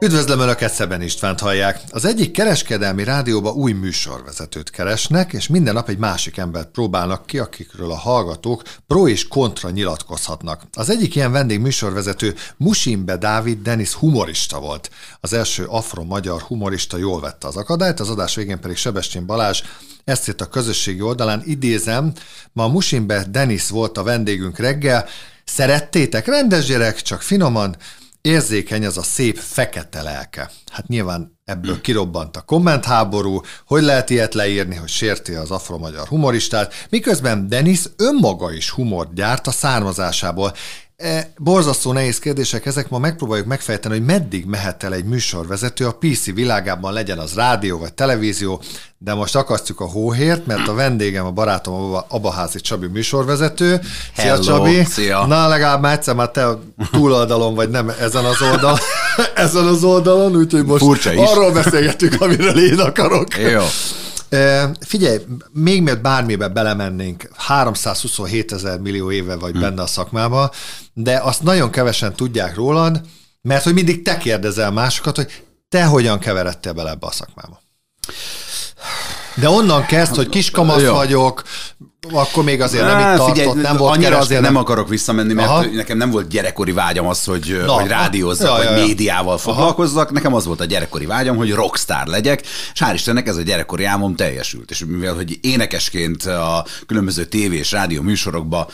Üdvözlöm Önöket, Szeben Istvánt hallják. Az egyik kereskedelmi rádióba új műsorvezetőt keresnek, és minden nap egy másik embert próbálnak ki, akikről a hallgatók pro és kontra nyilatkozhatnak. Az egyik ilyen vendég műsorvezető Musimbe Dávid Denis humorista volt. Az első afro-magyar humorista jól vette az akadályt, az adás végén pedig Sebestyén Balázs ezt írt a közösségi oldalán, idézem, ma Musimbe Denis volt a vendégünk reggel, Szerettétek? Rendes gyerek, csak finoman, érzékeny az a szép fekete lelke. Hát nyilván ebből kirobbant a kommentháború, hogy lehet ilyet leírni, hogy sérti az afromagyar humoristát, miközben Denis önmaga is humort gyárt a származásából. E, borzasztó nehéz kérdések ezek, ma megpróbáljuk megfejteni, hogy meddig mehet el egy műsorvezető a PC világában, legyen az rádió vagy televízió, de most akasztjuk a hóhért, mert a vendégem, a barátom a Abaházi Csabi műsorvezető. Szia Hello, Csabi! Szia! Na, legalább már egyszer már te túloldalon vagy, nem ezen az oldalon, ezen az oldalon, úgyhogy most Furcsa is. arról beszélgetünk, amiről én akarok. Jó. Figyelj, még mielőtt bármibe belemennénk, 327 ezer millió éve vagy hmm. benne a szakmába, de azt nagyon kevesen tudják rólad, mert hogy mindig te kérdezel másokat, hogy te hogyan keveredtél bele ebbe a szakmába. De onnan kezd, hogy kiskamasz Jó. vagyok, akkor még azért nem Á, itt tartott, figyelj, nem volt annyira azért kereskedelem. nem akarok visszamenni, mert Aha. Aha. nekem nem volt gyerekkori vágyam az, hogy, Na, hogy rádiózzak, vagy médiával foglalkozzak. Nekem az volt a gyerekkori vágyam, hogy rockstar legyek, és hál' Istennek ez a gyerekkori álmom teljesült. És mivel, hogy énekesként a különböző tévé és rádió műsorokban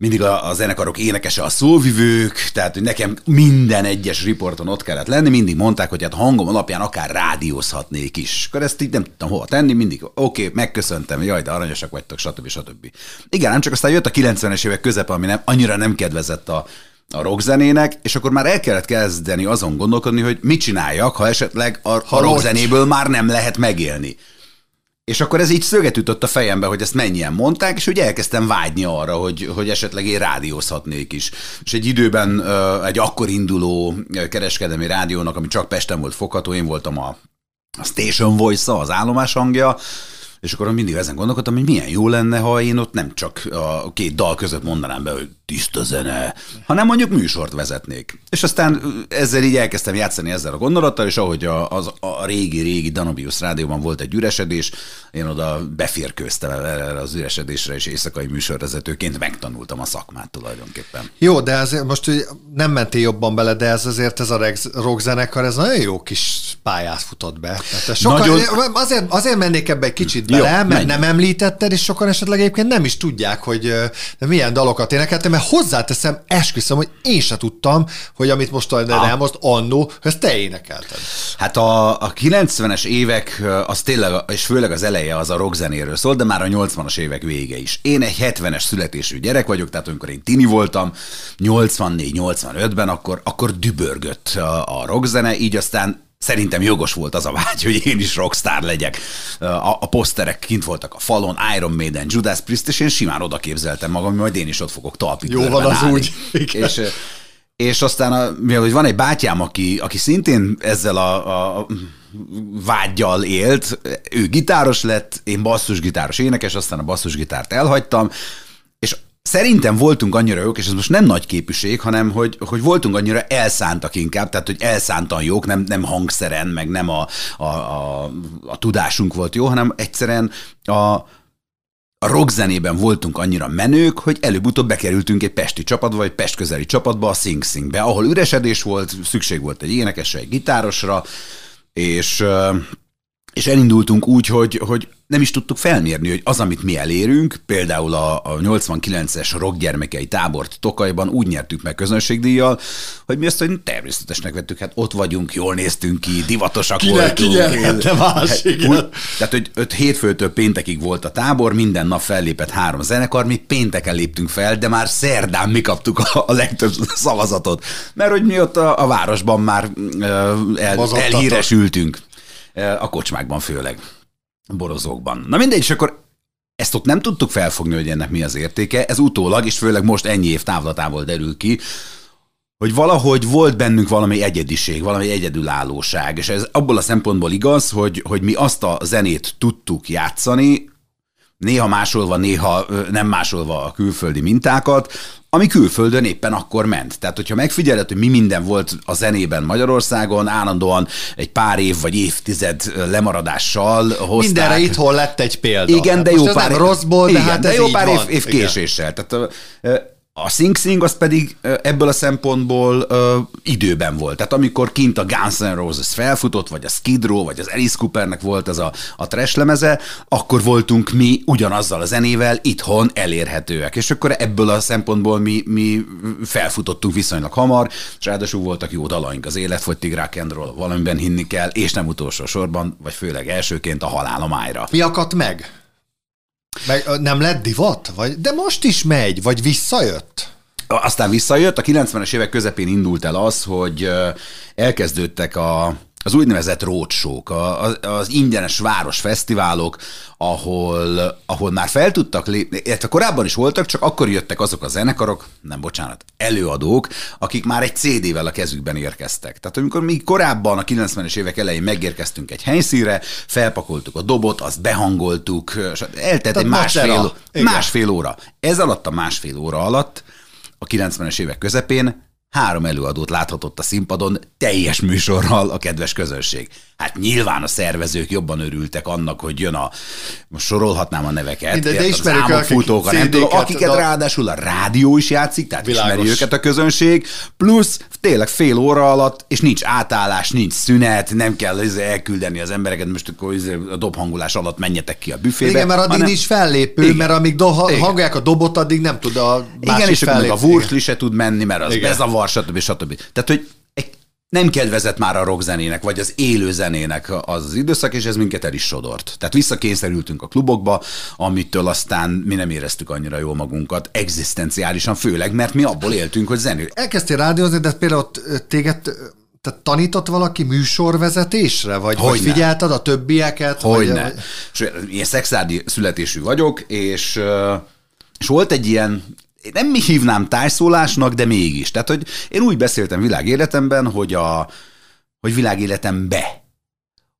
mindig a, a zenekarok énekese a szóvivők, tehát hogy nekem minden egyes riporton ott kellett lenni, mindig mondták, hogy hát hangom alapján akár rádiózhatnék is. Akkor ezt így nem tudtam hova tenni, mindig oké, okay, megköszöntem, jaj, de aranyosak vagytok, stb. stb. Igen, nem csak aztán jött a 90-es évek közepe, ami nem, annyira nem kedvezett a, a rockzenének, és akkor már el kellett kezdeni azon gondolkodni, hogy mit csináljak, ha esetleg a, a rockzenéből már nem lehet megélni. És akkor ez így szöget ütött a fejembe, hogy ezt mennyien mondták, és ugye elkezdtem vágyni arra, hogy, hogy esetleg én rádiózhatnék is. És egy időben egy akkor induló kereskedelmi rádiónak, ami csak Pesten volt fogható, én voltam a, a Station Voice-a, az állomás hangja, és akkor mindig ezen gondolkodtam, hogy milyen jó lenne, ha én ott nem csak a két dal között mondanám be, hogy tiszta zene, hanem mondjuk műsort vezetnék. És aztán ezzel így elkezdtem játszani ezzel a gondolattal, és ahogy a, az, a régi-régi Danobius rádióban volt egy üresedés, én oda beférkőztem erre az üresedésre, és éjszakai műsorvezetőként megtanultam a szakmát tulajdonképpen. Jó, de azért most hogy nem mentél jobban bele, de ez azért ez a rockzenekar, ez nagyon jó kis pályát futott be. Tehát sokan, Nagyon- azért, azért mennék ebbe egy kicsit Jó, bele, mert menj. nem említetted, és sokan esetleg egyébként nem is tudják, hogy milyen dalokat énekeltem, mert hozzáteszem, esküszöm, hogy én se tudtam, hogy amit most elmozt annó, ezt te énekelted. Hát a, a 90-es évek, az tényleg, és főleg az eleje az a rockzenéről szól, de már a 80-as évek vége is. Én egy 70-es születésű gyerek vagyok, tehát amikor én tini voltam, 84-85-ben, akkor, akkor dübörgött a, a rockzene, így aztán Szerintem jogos volt az a vágy, hogy én is rockstar legyek. A, a poszterek kint voltak a falon, Iron Maiden, Judas Priest, és én simán oda képzeltem magam, hogy majd én is ott fogok talpi Jó van az állni. úgy. Igen. És, és aztán, a, mivel hogy van egy bátyám, aki, aki szintén ezzel a, a vágyjal élt, ő gitáros lett, én basszusgitáros énekes, aztán a basszusgitárt elhagytam, Szerintem voltunk annyira jók, és ez most nem nagy képűség, hanem hogy, hogy voltunk annyira elszántak inkább, tehát hogy elszántan jók, nem, nem hangszeren, meg nem a, a, a, a tudásunk volt jó, hanem egyszerűen a, a rockzenében voltunk annyira menők, hogy előbb-utóbb bekerültünk egy pesti csapatba, vagy pest közeli csapatba, a Sing Singbe, ahol üresedés volt, szükség volt egy énekesre, egy gitárosra, és, és elindultunk úgy, hogy, hogy nem is tudtuk felmérni, hogy az, amit mi elérünk, például a, a 89-es rockgyermekei tábort Tokajban úgy nyertük meg közönségdíjjal, hogy mi azt hogy természetesnek vettük, hát ott vagyunk, jól néztünk ki, divatosak Ki ne- voltunk. ki nyerhette más, Hát, igen. úgy- tehát, hogy öt hétfőtől péntekig volt a tábor, minden nap fellépett három zenekar, mi pénteken léptünk fel, de már szerdán mi kaptuk a, a legtöbb szavazatot. Mert hogy mi ott a, a városban már el, elhíresültünk. Ö, A kocsmákban főleg. Borozókban. Na mindegy, és akkor ezt ott nem tudtuk felfogni, hogy ennek mi az értéke. Ez utólag, és főleg most ennyi év távlatából derül ki, hogy valahogy volt bennünk valami egyediség, valami egyedülállóság, és ez abból a szempontból igaz, hogy, hogy mi azt a zenét tudtuk játszani, néha másolva, néha nem másolva a külföldi mintákat, ami külföldön éppen akkor ment. Tehát, hogyha megfigyeled, hogy mi minden volt a zenében Magyarországon, állandóan egy pár év vagy évtized lemaradással hozták. Mindenre itthon lett egy példa. Igen, de jó Most ez pár nem rosszból, de igen, hát de jó pár év, év késéssel. Tehát a Sing Sing az pedig ebből a szempontból ö, időben volt. Tehát amikor kint a Guns N' Roses felfutott, vagy a Skid Row, vagy az Alice Coopernek volt ez a, a trash lemeze, akkor voltunk mi ugyanazzal a zenével itthon elérhetőek. És akkor ebből a szempontból mi, mi felfutottunk viszonylag hamar, és ráadásul voltak jó dalaink az életfogytig rock and roll, valamiben hinni kell, és nem utolsó sorban, vagy főleg elsőként a halál. Mi akadt meg? Meg? Nem lett divat? Vagy, de most is megy, vagy visszajött? Aztán visszajött, a 90-es évek közepén indult el az, hogy elkezdődtek a, az úgynevezett a- az ingyenes városfesztiválok, ahol, ahol már fel tudtak lépni, illetve korábban is voltak, csak akkor jöttek azok a zenekarok, nem bocsánat, előadók, akik már egy CD-vel a kezükben érkeztek. Tehát amikor mi korábban a 90-es évek elején megérkeztünk egy helyszínre, felpakoltuk a dobot, azt behangoltuk, és eltelt egy másfél, másfél óra. Ez alatt a másfél óra alatt a 90-es évek közepén három előadót láthatott a színpadon teljes műsorral a kedves közönség. Hát nyilván a szervezők jobban örültek annak, hogy jön a, most sorolhatnám a neveket, de érted, ismerjük az akik a nem tudom, akiket de- ráadásul a rádió is játszik, tehát Világos. ismeri őket a közönség, plusz tényleg fél óra alatt, és nincs átállás, nincs szünet, nem kell izé elküldeni az embereket, most akkor izé a dobhangolás alatt menjetek ki a büfébe. Igen, mert addig hanem- nincs fellépő, Igen. mert amíg do- Igen. hangolják a dobot, addig nem tud a Igen, másik és akkor még a. Wurstli se tud menni, mert az Igen. bezavar, stb. stb. Tehát, hogy nem kedvezett már a rockzenének, vagy az élő zenének az az időszak, és ez minket el is sodort. Tehát visszakényszerültünk a klubokba, amitől aztán mi nem éreztük annyira jól magunkat, egzisztenciálisan főleg, mert mi abból éltünk, hogy zenő. Elkezdtél rádiózni, de például téged tehát tanított valaki műsorvezetésre? Vagy, vagy Hogyne. figyelted a többieket? Hogyne. Vagy, én szexárdi születésű vagyok, és, és volt egy ilyen, én nem mi hívnám tájszólásnak, de mégis. Tehát, hogy én úgy beszéltem világéletemben, hogy a hogy világéletembe.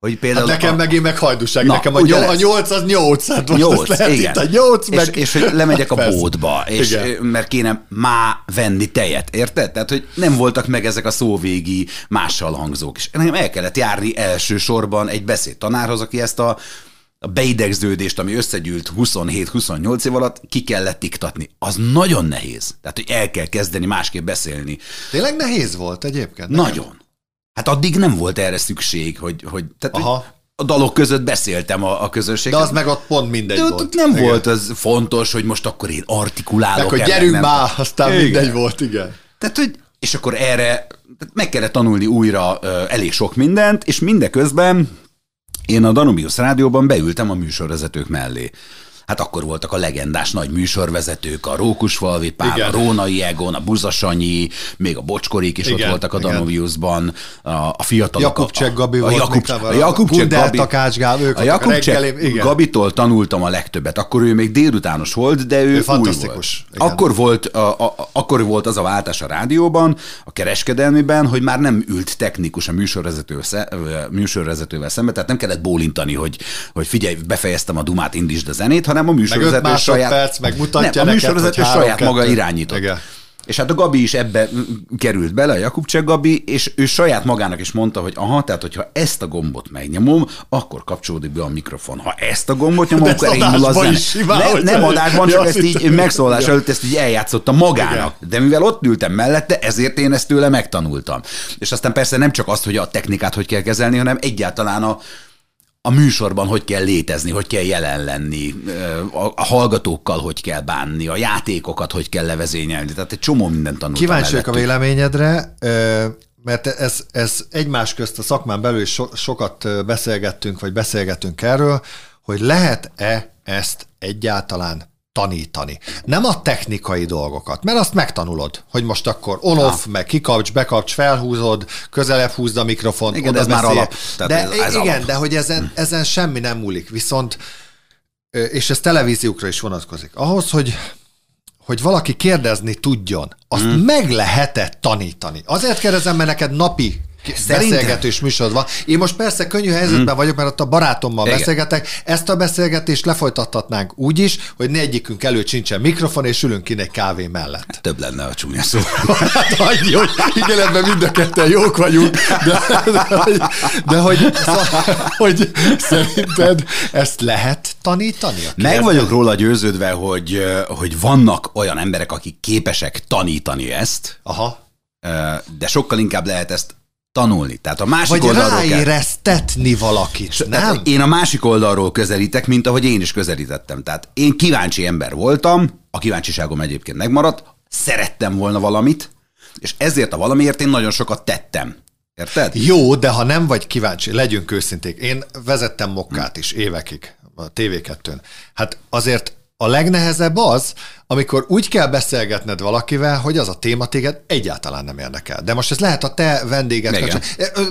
Hogy Hát például nekem a, meg én meg hajdúság, Na, nekem a, nyol, a nyolc az nyolc, hát most Nyolc, lehet igen. itt a nyolc, és, meg... és hogy lemegyek a Persze. bódba, és, Igen. mert kéne má venni tejet, érted? Tehát, hogy nem voltak meg ezek a szóvégi mással hangzók. És nekem el kellett járni elsősorban egy beszédtanárhoz, aki ezt a a beidegződést, ami összegyűlt 27-28 év alatt, ki kellett iktatni. Az nagyon nehéz. Tehát, hogy el kell kezdeni másképp beszélni. Tényleg nehéz volt egyébként? Nagyon. Hát addig nem volt erre szükség, hogy, hogy, tehát, hogy Aha. a dalok között beszéltem a, a közönséggel. De az meg ott pont mindegy De ott volt. nem Igen. volt az fontos, hogy most akkor én artikulálok. Meg, hogy gyerünk nem már, aztán Igen. mindegy volt, igen. Tehát, hogy és akkor erre meg kellett tanulni újra elég sok mindent, és mindeközben én a Danubius rádióban beültem a műsorvezetők mellé. Hát akkor voltak a legendás nagy műsorvezetők, a Rókusfalvi Pál, Igen. a Rónai Egon, a Buzasanyi, még a Bocskorék is Igen, ott voltak a. Danubiusban, a, a fiatalok. Jakubcsek Gabi a, volt, Jakub, a Jakubcsek Gundel Gabi, Takács Gál, ők a reggelén, igen. Gabitól tanultam a legtöbbet. Akkor ő még délutános volt, de ő, Ő új fantasztikus, volt. Akkor volt, a, a, akkor volt az a váltás a rádióban, a kereskedelmiben, hogy már nem ült technikus a műsorvezető, műsorvezetővel szemben, tehát nem kellett bólintani, hogy, hogy figyelj, befejeztem a dumát, indítsd a zenét, hanem a műsorvezető másodperc, meg mutatja nem, a neked, műsorvezető hogy saját maga irányított. Igen. És hát a Gabi is ebbe került bele, a Jakubcsek Gabi, és ő saját magának is mondta, hogy aha, tehát hogyha ezt a gombot megnyomom, akkor kapcsolódik be a mikrofon. Ha ezt a gombot nyomom, De akkor elindul a adásban zene. simán, Ne, nem adásban, csak ezt így Igen. előtt ezt így eljátszotta magának. De mivel ott ültem mellette, ezért én ezt tőle megtanultam. És aztán persze nem csak azt, hogy a technikát hogy kell kezelni, hanem egyáltalán a, a műsorban hogy kell létezni, hogy kell jelen lenni, a, hallgatókkal hogy kell bánni, a játékokat hogy kell levezényelni. Tehát egy csomó mindent tanultam Kíváncsi vagyok a véleményedre, mert ez, ez egymás közt a szakmán belül is so, sokat beszélgettünk, vagy beszélgetünk erről, hogy lehet-e ezt egyáltalán tanítani. Nem a technikai dolgokat, mert azt megtanulod, hogy most akkor on-off, meg kikapcs, bekapcs, felhúzod, közelebb húzd a mikrofont, Igen, ez már beszélj. alap. Tehát De ez- ez igen, alap. de hogy ezen, ezen semmi nem múlik. Viszont, és ez televíziókra is vonatkozik, ahhoz, hogy hogy valaki kérdezni tudjon, azt mm. meg lehet-e tanítani? Azért kérdezem, mert neked napi Szerintem? beszélgetős műsorod van. Én most persze könnyű helyzetben hmm. vagyok, mert ott a barátommal Igen. beszélgetek. Ezt a beszélgetést lefolytathatnánk úgy is, hogy ne egyikünk előtt sincsen mikrofon, és ülünk ki egy kávé mellett. Több lenne a csúnya szó. hát annyi, hogy igen, mind a ketten jók vagyunk, de, de, de, de hogy, szóval, hogy szerinted ezt lehet tanítani? Meg vagyok róla győződve, hogy, hogy vannak olyan emberek, akik képesek tanítani ezt. Aha. De sokkal inkább lehet ezt tanulni. Tehát a másik Vagy oldalról ráéreztetni kell... valakit, nem? Én a másik oldalról közelítek, mint ahogy én is közelítettem. Tehát én kíváncsi ember voltam, a kíváncsiságom egyébként megmaradt, szerettem volna valamit, és ezért a valamiért én nagyon sokat tettem. Érted? Jó, de ha nem vagy kíváncsi, legyünk őszinték. Én vezettem mokkát is évekig a TV2-n. Hát azért a legnehezebb az, amikor úgy kell beszélgetned valakivel, hogy az a téma téged egyáltalán nem érdekel. De most ez lehet a te vendéged.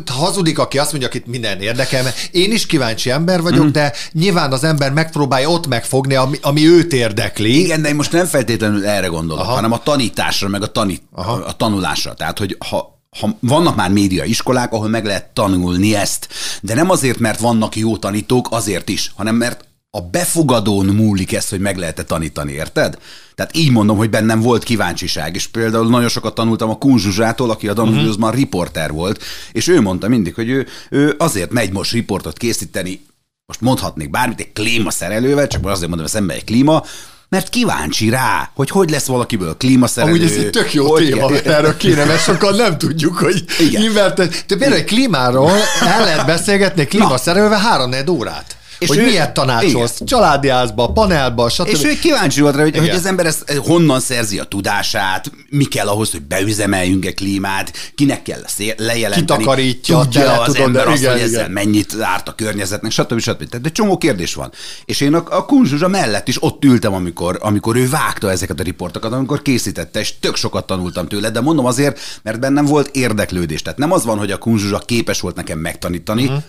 Hazudik, aki azt mondja, akit minden érdekel, mert én is kíváncsi ember vagyok, mm. de nyilván az ember megpróbálja ott megfogni, ami, ami őt érdekli. Igen, de én most nem feltétlenül erre gondolok, Aha. hanem a tanításra, meg a, tanít, a, a tanulásra. Tehát, hogy ha ha vannak már média iskolák, ahol meg lehet tanulni ezt, de nem azért, mert vannak jó tanítók, azért is, hanem mert a befogadón múlik ez, hogy meg lehet-e tanítani, érted? Tehát így mondom, hogy bennem volt kíváncsiság, és például nagyon sokat tanultam a Kunzsuzsától, aki a Danúziusban mhm. uh-huh. riporter volt, és ő mondta mindig, hogy ő, ő azért megy most riportot készíteni, most mondhatnék bármit, egy klímaszerelővel, csak azért mondom, hogy szemben egy klíma, mert kíváncsi rá, hogy hogy lesz valakiből klímaszerelő. Amúgy ez egy tök jó hogy téma, mert erről kéne, mert sokan nem tudjuk, hogy inverte. Például egy klímáról el lehet beszélgetni klímaszerelővel három órát. És hogy ő, miért tanácsolsz? Igen. Családi házba, panelba, stb. És ő kíváncsi volt rá, hogy, hogy az ember ezt honnan szerzi a tudását, mi kell ahhoz, hogy beüzemeljünk egy klímát, kinek kell lejelenteni. Kitakarítja, tudja az ember azt, igen, hogy ezzel igen. mennyit árt a környezetnek, stb. stb. Tehát de csomó kérdés van. És én a, a Kunzsuzsa mellett is ott ültem, amikor, amikor ő vágta ezeket a riportokat, amikor készítette, és tök sokat tanultam tőle, de mondom azért, mert bennem volt érdeklődés. Tehát nem az van, hogy a Kunzsuzsa képes volt nekem megtanítani, uh-huh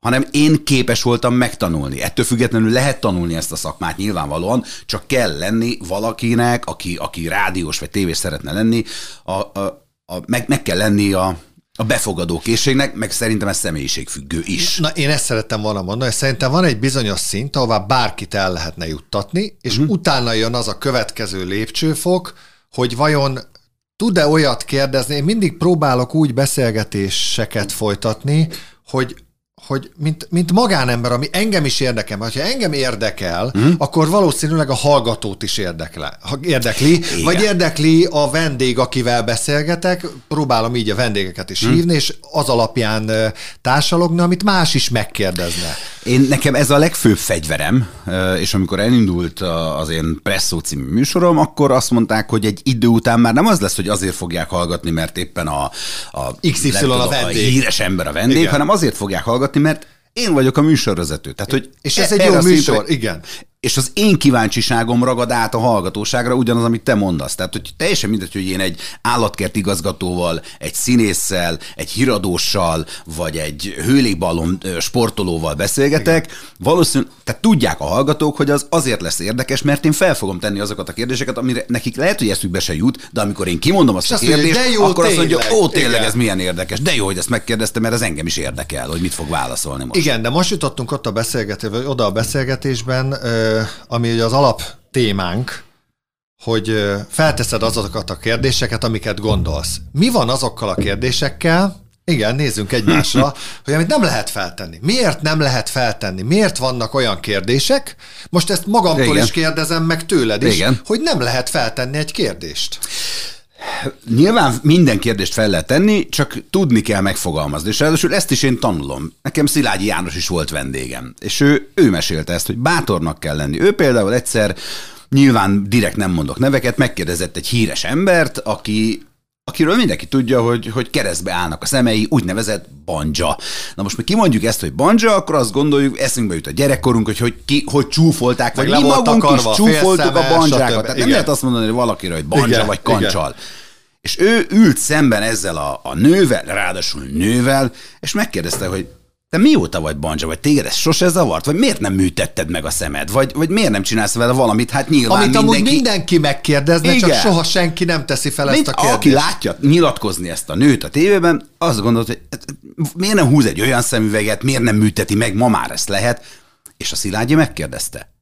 hanem én képes voltam megtanulni. Ettől függetlenül lehet tanulni ezt a szakmát nyilvánvalóan, csak kell lenni valakinek, aki, aki rádiós vagy tévés szeretne lenni, a, a, a, meg, meg kell lenni a, a befogadó készségnek, meg szerintem ez személyiségfüggő is. Na, én ezt szerettem volna mondani, szerintem van egy bizonyos szint, ahová bárkit el lehetne juttatni, és uh-huh. utána jön az a következő lépcsőfok, hogy vajon tud-e olyat kérdezni, én mindig próbálok úgy beszélgetéseket folytatni, hogy hogy mint, mint magánember, ami engem is érdekel, ha engem érdekel, hmm. akkor valószínűleg a hallgatót is érdekle, érdekli, Igen. vagy érdekli a vendég, akivel beszélgetek, próbálom így a vendégeket is hmm. hívni, és az alapján társalogni, amit más is megkérdezne. Én nekem ez a legfőbb fegyverem, és amikor elindult az én Presszó című műsorom, akkor azt mondták, hogy egy idő után már nem az lesz, hogy azért fogják hallgatni, mert éppen a, a, XY a, vendég. a híres ember a vendég, Igen. hanem azért fogják hallgatni, mert én vagyok a műsorvezető. Tehát, hogy és ez e- egy jó műsor, szintre, igen és az én kíváncsiságom ragad át a hallgatóságra, ugyanaz, amit te mondasz. Tehát, hogy teljesen mindegy, hogy én egy állatkert igazgatóval, egy színésszel, egy híradóssal, vagy egy hőlékballon sportolóval beszélgetek, Igen. valószínűleg, tehát tudják a hallgatók, hogy az azért lesz érdekes, mert én fel fogom tenni azokat a kérdéseket, amire nekik lehet, hogy eszükbe se jut, de amikor én kimondom azt és a kérdést, mondja, jó, akkor tényleg. azt mondja, ó, tényleg Igen. ez milyen érdekes, de jó, hogy ezt megkérdeztem, mert ez engem is érdekel, hogy mit fog válaszolni most. Igen, de most jutottunk ott a beszélgetésben, oda a beszélgetésben, ami ugye az alap témánk, hogy felteszed azokat a kérdéseket, amiket gondolsz. Mi van azokkal a kérdésekkel, igen, nézzünk egymásra, hogy amit nem lehet feltenni. Miért nem lehet feltenni? Miért vannak olyan kérdések? Most ezt magamtól Igen. is kérdezem, meg tőled is, Igen. hogy nem lehet feltenni egy kérdést. Nyilván minden kérdést fel lehet tenni, csak tudni kell megfogalmazni. És ráadásul ezt is én tanulom. Nekem Szilágyi János is volt vendégem, és ő, ő mesélte ezt, hogy bátornak kell lenni. Ő például egyszer nyilván direkt nem mondok neveket, megkérdezett egy híres embert, aki akiről mindenki tudja, hogy, hogy keresztbe állnak a szemei, úgynevezett banja. Na most mi kimondjuk ezt, hogy banja, akkor azt gondoljuk, eszünkbe jut a gyerekkorunk, hogy hogy, ki, hogy csúfolták, vagy mi magunk karva, is csúfoltuk a bandzsákat. Tehát nem lehet azt mondani, hogy valakiről, hogy banja igen, vagy kancsal. Igen. És ő ült szemben ezzel a, a nővel, ráadásul nővel, és megkérdezte, hogy te mióta vagy banja, vagy téged ez sose zavart, vagy miért nem műtetted meg a szemed, vagy, vagy miért nem csinálsz vele valamit, hát nyilván Amit mindenki... amúgy mindenki megkérdezne, Igen. csak soha senki nem teszi fel Mint ezt a kérdést. aki látja nyilatkozni ezt a nőt a tévében, azt gondolod, hogy hát, miért nem húz egy olyan szemüveget, miért nem műteti meg, ma már ezt lehet. És a Szilágyi megkérdezte.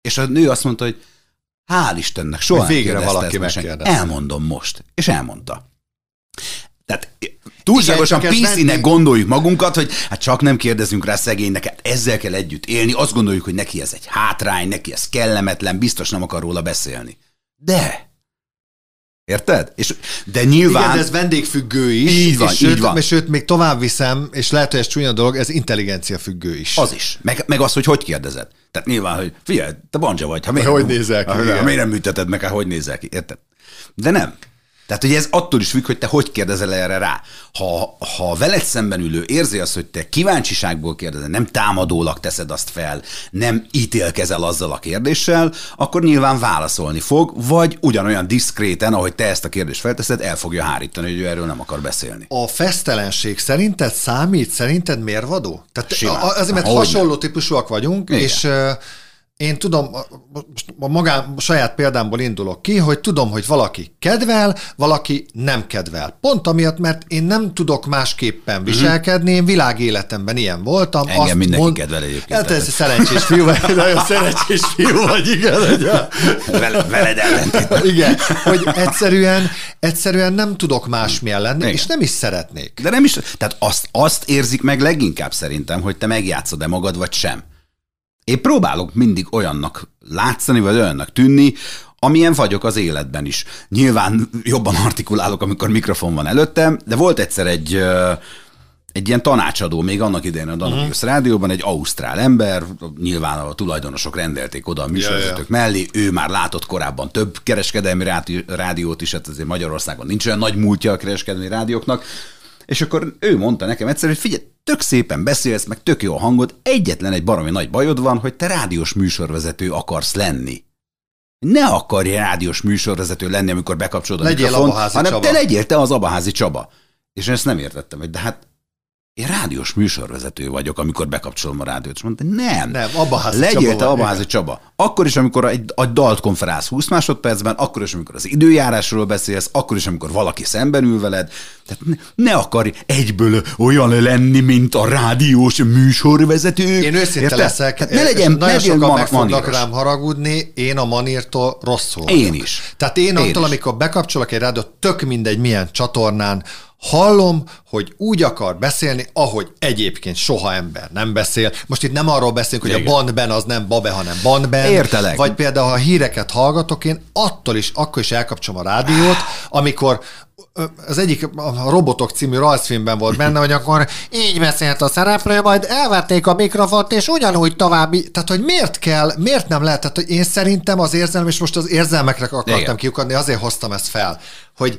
És a nő azt mondta, hogy hál' Istennek, soha Hogy nem végre valaki megkérdezte. Elmondom most. És elmondta. Tehát túlságosan PC-nek gondoljuk magunkat, hogy hát csak nem kérdezünk rá szegénynek, hát ezzel kell együtt élni, azt gondoljuk, hogy neki ez egy hátrány, neki ez kellemetlen, biztos nem akar róla beszélni. De! Érted? És, de nyilván... Igen, de ez vendégfüggő is. Így van, és így sőt, van. És sőt, még tovább viszem, és lehet, hogy ez csúnya dolog, ez intelligencia függő is. Az is. Meg, meg az, hogy hogy kérdezed. Tehát nyilván, hogy figyelj, te banja vagy. Ha miért Hogy nézel ki, Ha, igen. miért nem műteted meg, hát hogy nézel ki, érted? De nem. Tehát, hogy ez attól is függ, hogy te hogy kérdezel erre rá. Ha, ha veled szemben ülő érzi azt, hogy te kíváncsiságból kérdezel, nem támadólag teszed azt fel, nem ítélkezel azzal a kérdéssel, akkor nyilván válaszolni fog, vagy ugyanolyan diszkréten, ahogy te ezt a kérdést felteszed, el fogja hárítani, hogy ő erről nem akar beszélni. A fesztelenség szerinted számít? Szerinted mérvadó? Tehát Simán. azért, mert Hogyne. hasonló típusúak vagyunk, Igen. és én tudom, most a magám, a saját példámból indulok ki, hogy tudom, hogy valaki kedvel, valaki nem kedvel. Pont amiatt, mert én nem tudok másképpen viselkedni, én világéletemben ilyen voltam. Mhm. Engem mindenki kedvel egyébként, Hát ez szerencsés fiú, vagy, nagyon szerencsés fiú vagy, igen. ugye? Veled, veled ellentétben. Igen, hogy egyszerűen, egyszerűen nem tudok másmilyen lenni, Igen. és nem is szeretnék. De nem is, tehát azt, azt érzik meg leginkább szerintem, hogy te megjátszod-e magad, vagy sem. Én próbálok mindig olyannak látszani, vagy olyannak tűnni, amilyen vagyok az életben is. Nyilván jobban artikulálok, amikor mikrofon van előttem, de volt egyszer egy, egy ilyen tanácsadó, még annak idején a Danubius uh-huh. rádióban, egy ausztrál ember, nyilván a tulajdonosok rendelték oda a műsorvezetők Ja, mellé, ő már látott korábban több kereskedelmi rádi- rádiót is, hát azért Magyarországon nincs olyan nagy múltja a kereskedelmi rádióknak, és akkor ő mondta nekem egyszer, hogy figyelj, tök szépen beszélsz, meg tök jó a hangod, egyetlen egy baromi nagy bajod van, hogy te rádiós műsorvezető akarsz lenni. Ne akarj rádiós műsorvezető lenni, amikor bekapcsolod a Legyél mikrofont, Abaházi hanem Csaba. te legyél te az Abaházi Csaba. És én ezt nem értettem, hogy de hát én rádiós műsorvezető vagyok, amikor bekapcsolom a rádiót, és mondta, nem. Nem, Abaházi Legyél Csaba te vagy. Abaházi Csaba. Akkor is, amikor egy, egy dalt konferálsz 20 másodpercben, akkor is, amikor az időjárásról beszélsz, akkor is, amikor valaki szemben ül veled. Tehát ne, ne akarj egyből olyan lenni, mint a rádiós műsorvezető. Én őszinte leszek, Tehát ne legyen, nagyon legyen sokan meg fognak rám haragudni, én a manírtól rosszul Én vagyok. is. Tehát én, Én attól, is. amikor bekapcsolok egy rádiót, tök mindegy milyen csatornán, hallom, hogy úgy akar beszélni, ahogy egyébként soha ember nem beszél. Most itt nem arról beszélünk, hogy Igen. a bandben az nem babe, hanem bandben. Értelek. Vagy például, ha híreket hallgatok, én attól is, akkor is elkapcsolom a rádiót, amikor az egyik a Robotok című rajzfilmben volt benne, hogy akkor így beszélt a szereplő, majd elvették a mikrofont, és ugyanúgy további. Tehát, hogy miért kell, miért nem lehet, tehát, hogy én szerintem az érzelem, és most az érzelmekre akartam Igen. kiukadni, azért hoztam ezt fel, hogy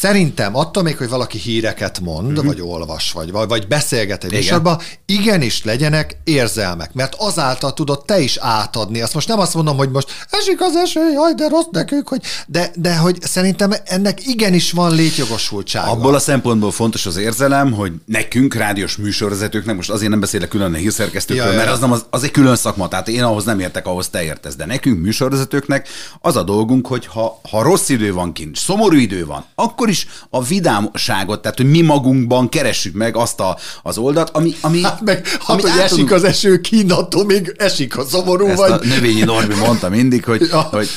Szerintem attól még, hogy valaki híreket mond, mm-hmm. vagy olvas, vagy, vagy, beszélget egy Igen. műsorban, igenis legyenek érzelmek, mert azáltal tudod te is átadni. Azt most nem azt mondom, hogy most esik az eső, jaj, de rossz nekünk, hogy, de, de hogy szerintem ennek igenis van létjogosultsága. Abból a szempontból fontos az érzelem, hogy nekünk, rádiós műsorvezetőknek, most azért nem beszélek külön a hírszerkesztőkről, Ja, ja, mert ja. az, nem az, az egy külön szakma, tehát én ahhoz nem értek, ahhoz te értesz, de nekünk, műsorvezetőknek az a dolgunk, hogy ha, ha rossz idő van kint, szomorú idő van, akkor is a vidámságot, tehát hogy mi magunkban keressük meg azt a, az oldalt, ami, ami, Hát meg, hát, ami hogy át esik tudunk- az eső kín, attól még esik a szomorú ezt vagy. a növényi Norbi mondta mindig, hogy, Ja. hogy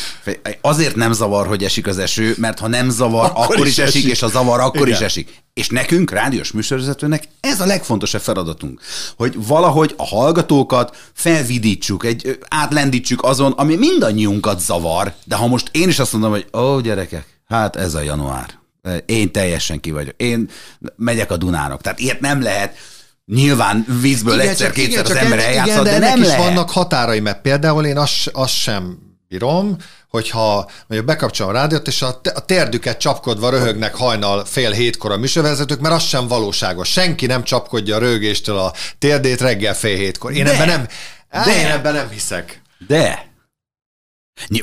azért nem zavar, hogy esik az eső, mert ha nem zavar, akkor, Akkor is is esik, esik. és ha zavar, akkor Igen. is esik. És nekünk, rádiós műsorvezetőnek ez a legfontosabb feladatunk, hogy valahogy a hallgatókat felvidítsuk, egy, átlendítsük azon, ami mindannyiunkat zavar, de ha most én is azt mondom, hogy ó, gyerekek, hát ez a január. Én teljesen ki vagyok. Én megyek a Dunának. Tehát ilyet nem lehet. Nyilván vízből egyszer-kétszer az ember eljátszhat, de, de, nem is lehet. vannak határai, mert például én azt, azt sem bírom, hogyha mondjuk bekapcsolom a rádiót, és a, a térdüket csapkodva röhögnek hajnal fél hétkor a műsorvezetők, mert az sem valóságos. Senki nem csapkodja a rögéstől a térdét reggel fél hétkor. Én De. ebben nem, de. én ebben nem hiszek. De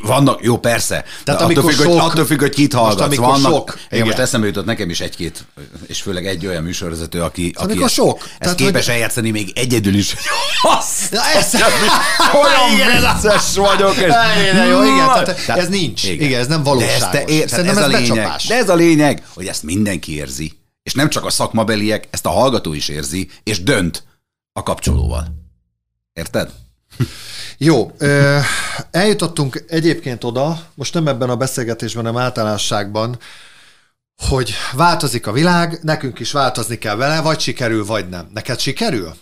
Vannak, jó, persze. Tehát attól, amikor függ, sok- hogy, attól függ, hogy kit hallgatsz. amikor Vannak, sok, igen, igen. most eszembe jutott nekem is egy-két, és főleg egy olyan műsorvezető, aki, aki amikor ezt, sok. ezt Tehát, képes hogy- eljátszani még egyedül is. Azt, Na, ez... olyan vicces vagyok. És... Igen, jó, igen, tehát ez nincs. Igen, ez nem De ez, te, valóságos. ér, Szerintem ez, ez a lényeg, becsapás. de ez a lényeg, hogy ezt mindenki érzi. És nem csak a szakmabeliek, ezt a hallgató is érzi, és dönt a kapcsolóval. Érted? Jó, eljutottunk egyébként oda, most nem ebben a beszélgetésben, hanem általánosságban, hogy változik a világ, nekünk is változni kell vele, vagy sikerül, vagy nem. Neked sikerül?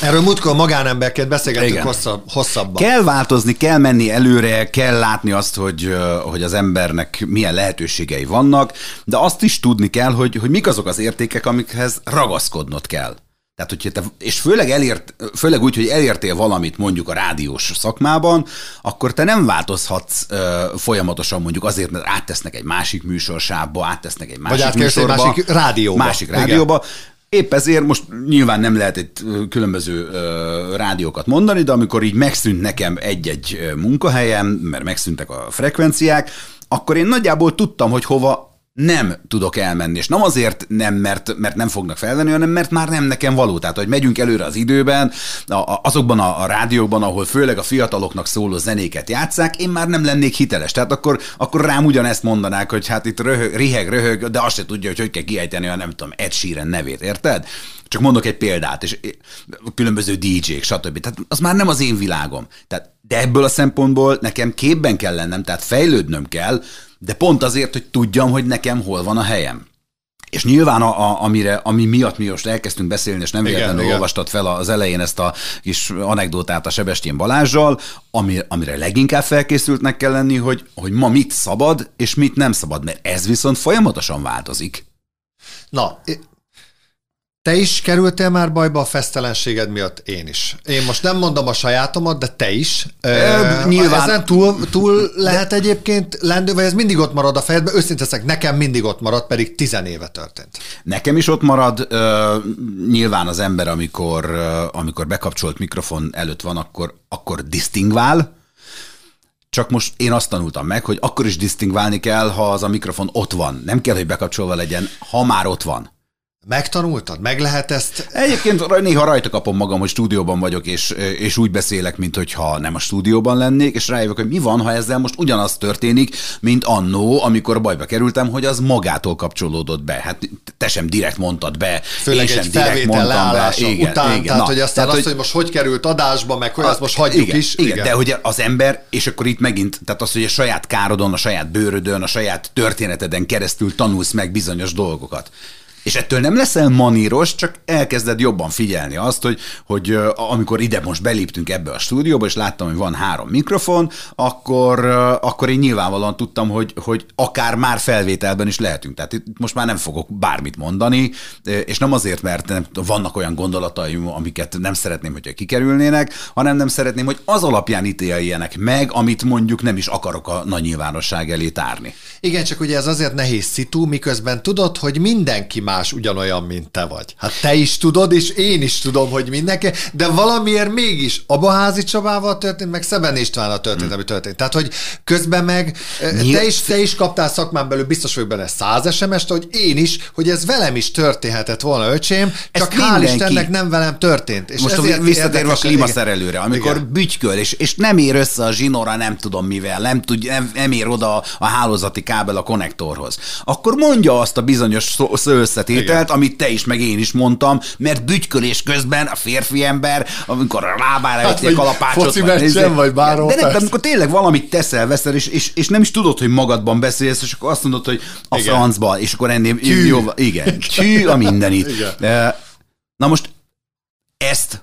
Erről múltkor magánemberként beszélgettünk hosszabb, hosszabban. Kell változni, kell menni előre, kell látni azt, hogy, hogy az embernek milyen lehetőségei vannak, de azt is tudni kell, hogy, hogy mik azok az értékek, amikhez ragaszkodnod kell. Tehát, hogy te, és főleg, elért, főleg úgy, hogy elértél valamit mondjuk a rádiós szakmában, akkor te nem változhatsz ö, folyamatosan mondjuk azért, mert áttesznek egy másik műsorsávba, áttesznek egy másik egy műsorba. másik rádióba. Másik Igen. rádióba. Épp ezért most nyilván nem lehet itt különböző ö, rádiókat mondani, de amikor így megszűnt nekem egy-egy munkahelyem, mert megszűntek a frekvenciák, akkor én nagyjából tudtam, hogy hova nem tudok elmenni. És nem azért nem, mert, mert nem fognak felvenni, hanem mert már nem nekem való. Tehát, hogy megyünk előre az időben, a, a, azokban a, a rádiókban, ahol főleg a fiataloknak szóló zenéket játszák, én már nem lennék hiteles. Tehát akkor, akkor rám ugyanezt mondanák, hogy hát itt röhög, riheg, röhög, de azt se tudja, hogy hogy kell kiejteni a nem tudom, Ed Sheeran nevét, érted? Csak mondok egy példát, és különböző DJ-k, stb. Tehát az már nem az én világom. Tehát, de ebből a szempontból nekem képben kell lennem, tehát fejlődnöm kell, de pont azért, hogy tudjam, hogy nekem hol van a helyem. És nyilván, a, a, amire, ami miatt mi most elkezdtünk beszélni, és nem véletlenül olvastad fel az elején ezt a kis anekdotát a Sebestyén Balázsjal, ami, amire leginkább felkészültnek kell lenni, hogy, hogy ma mit szabad, és mit nem szabad, mert ez viszont folyamatosan változik. Na, te is kerültél már bajba a fesztelenséged miatt? Én is. Én most nem mondom a sajátomat, de te is. Ö, Ö, nyilván. Ezen túl, túl lehet egyébként lendő, vagy ez mindig ott marad a fejedben? Őszintén leszek, nekem mindig ott marad, pedig tizenéve történt. Nekem is ott marad, ö, nyilván az ember, amikor, ö, amikor bekapcsolt mikrofon előtt van, akkor, akkor disztingvál, csak most én azt tanultam meg, hogy akkor is disztingválni kell, ha az a mikrofon ott van. Nem kell, hogy bekapcsolva legyen, ha már ott van. Megtanultad? Meg lehet ezt? Egyébként néha rajta kapom magam, hogy stúdióban vagyok, és, és úgy beszélek, mint hogyha nem a stúdióban lennék, és rájövök, hogy mi van, ha ezzel most ugyanaz történik, mint annó, amikor bajba kerültem, hogy az magától kapcsolódott be. Hát te sem direkt mondtad be, Főleg én sem egy direkt mondtam be. Igen, után, igen. tehát Na, hogy aztán tehát, azt, hogy most hogy került adásba, meg hogy azt most hagyjuk igen, is. Igen, de hogy az ember, és akkor itt megint, tehát az, hogy a saját károdon, a saját bőrödön, a saját történeteden keresztül tanulsz meg bizonyos dolgokat. És ettől nem leszel maníros, csak elkezded jobban figyelni azt, hogy, hogy amikor ide most beléptünk ebbe a stúdióba, és láttam, hogy van három mikrofon, akkor, akkor én nyilvánvalóan tudtam, hogy, hogy akár már felvételben is lehetünk. Tehát itt most már nem fogok bármit mondani, és nem azért, mert nem, vannak olyan gondolataim, amiket nem szeretném, hogyha kikerülnének, hanem nem szeretném, hogy az alapján ítéljenek meg, amit mondjuk nem is akarok a nagy nyilvánosság elé tárni. Igen, csak ugye ez azért nehéz szitu, miközben tudod, hogy mindenki más ugyanolyan, mint te vagy. Hát te is tudod, és én is tudom, hogy mindenki, de valamiért mégis Abaházi Csabával történt, meg Szeben Istvánnal történt, ami történt. Tehát, hogy közben meg eh, Nyilv- te is, te is kaptál szakmán belül, biztos vagyok benne száz SMS-t, hogy én is, hogy ez velem is történhetett volna, öcsém, csak hál' mindenki. Istennek nem velem történt. És Most ezért visszatérve a klímaszerelőre, amikor. Igen. bütyköl, és, és nem ér össze a zsinóra nem tudom mivel, nem, tud, nem, nem ér oda a hálózati kábel a konnektorhoz, akkor mondja azt a bizonyos szó- szó összetételt, amit te is, meg én is mondtam, mert bütykölés közben a férfi ember, amikor a lábára Hát, egy kalapácsot, vagy nézzék. vagy bárhol, de, de amikor tényleg valamit teszel, veszel, és, és, és nem is tudod, hogy magadban beszélsz, és akkor azt mondod, hogy a Igen. francba, és akkor ennél Tyű. jó, igen, tyű a mindenit. Igen. Eh, Na most ezt,